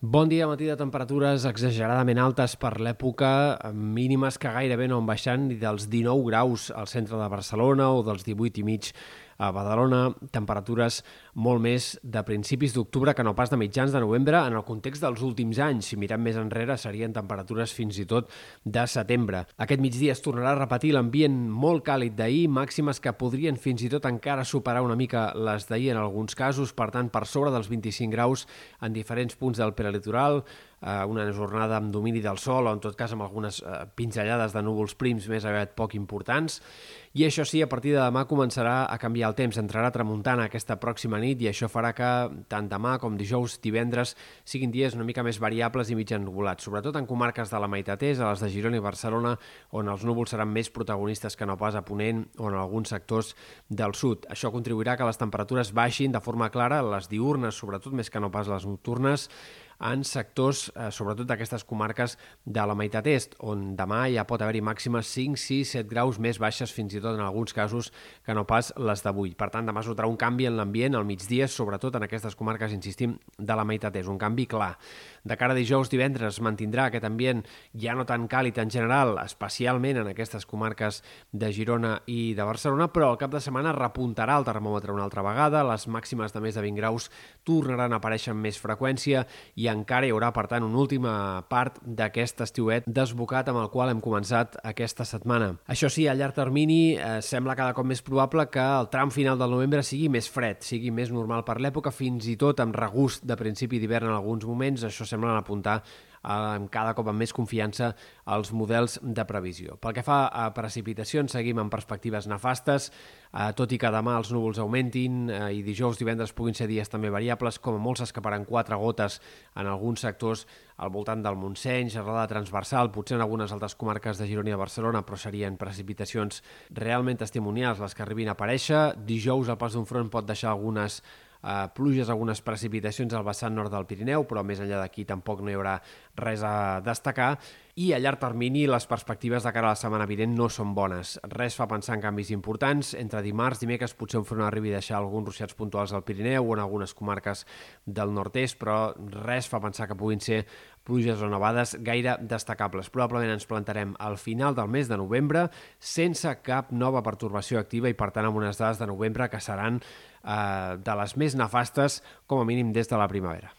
Bon dia, matí de temperatures exageradament altes per l'època, mínimes que gairebé no han baixant ni dels 19 graus al centre de Barcelona o dels 18 i mig a Badalona, temperatures molt més de principis d'octubre que no pas de mitjans de novembre en el context dels últims anys. Si mirem més enrere, serien temperatures fins i tot de setembre. Aquest migdia es tornarà a repetir l'ambient molt càlid d'ahir, màximes que podrien fins i tot encara superar una mica les d'ahir en alguns casos, per tant, per sobre dels 25 graus en diferents punts del prelitoral, eh, una jornada amb domini del sol o en tot cas amb algunes eh, pinzellades de núvols prims més aviat poc importants. I això sí, a partir de demà començarà a canviar el temps, entrarà tramuntant aquesta pròxima nit i això farà que tant demà com dijous, divendres, siguin dies una mica més variables i mig ennuvolats, sobretot en comarques de la meitat est, a les de Girona i Barcelona, on els núvols seran més protagonistes que no pas a Ponent o en alguns sectors del sud. Això contribuirà que les temperatures baixin de forma clara, les diurnes, sobretot més que no pas les nocturnes, en sectors, eh, sobretot d'aquestes comarques de la meitat est, on demà ja pot haver-hi màximes 5, 6, 7 graus més baixes, fins i tot en alguns casos, que no pas les d'avui. Per tant, demà es notarà un canvi en l'ambient al migdia, sobretot en aquestes comarques, insistim, de la meitat est, un canvi clar. De cara a dijous, divendres, mantindrà aquest ambient ja no tan càlid en general, especialment en aquestes comarques de Girona i de Barcelona, però al cap de setmana repuntarà el termòmetre una altra vegada, les màximes de més de 20 graus tornaran a aparèixer amb més freqüència i encara hi haurà, per tant, una última part d'aquest estiuet desbocat amb el qual hem començat aquesta setmana. Això sí, a llarg termini eh, sembla cada cop més probable que el tram final del novembre sigui més fred, sigui més normal per l'època, fins i tot amb regust de principi d'hivern en alguns moments, això sembla apuntar amb cada cop amb més confiança als models de previsió. Pel que fa a precipitacions, seguim amb perspectives nefastes, eh, tot i que demà els núvols augmentin eh, i dijous, divendres puguin ser dies també variables, com a molts escaparan quatre gotes en alguns sectors al voltant del Montseny, xerrada transversal, potser en algunes altres comarques de Girona i de Barcelona, però serien precipitacions realment testimonials les que arribin a aparèixer. Dijous el pas d'un front pot deixar algunes eh, pluges, algunes precipitacions al vessant nord del Pirineu, però més enllà d'aquí tampoc no hi haurà res a destacar i a llarg termini les perspectives de cara a la setmana vinent no són bones. Res fa pensar en canvis importants. Entre dimarts, dimecres, potser un front arribi a deixar alguns ruixats puntuals al Pirineu o en algunes comarques del nord-est, però res fa pensar que puguin ser pluges o nevades gaire destacables. Probablement ens plantarem al final del mes de novembre sense cap nova pertorbació activa i, per tant, amb unes dades de novembre que seran eh, de les més nefastes, com a mínim des de la primavera.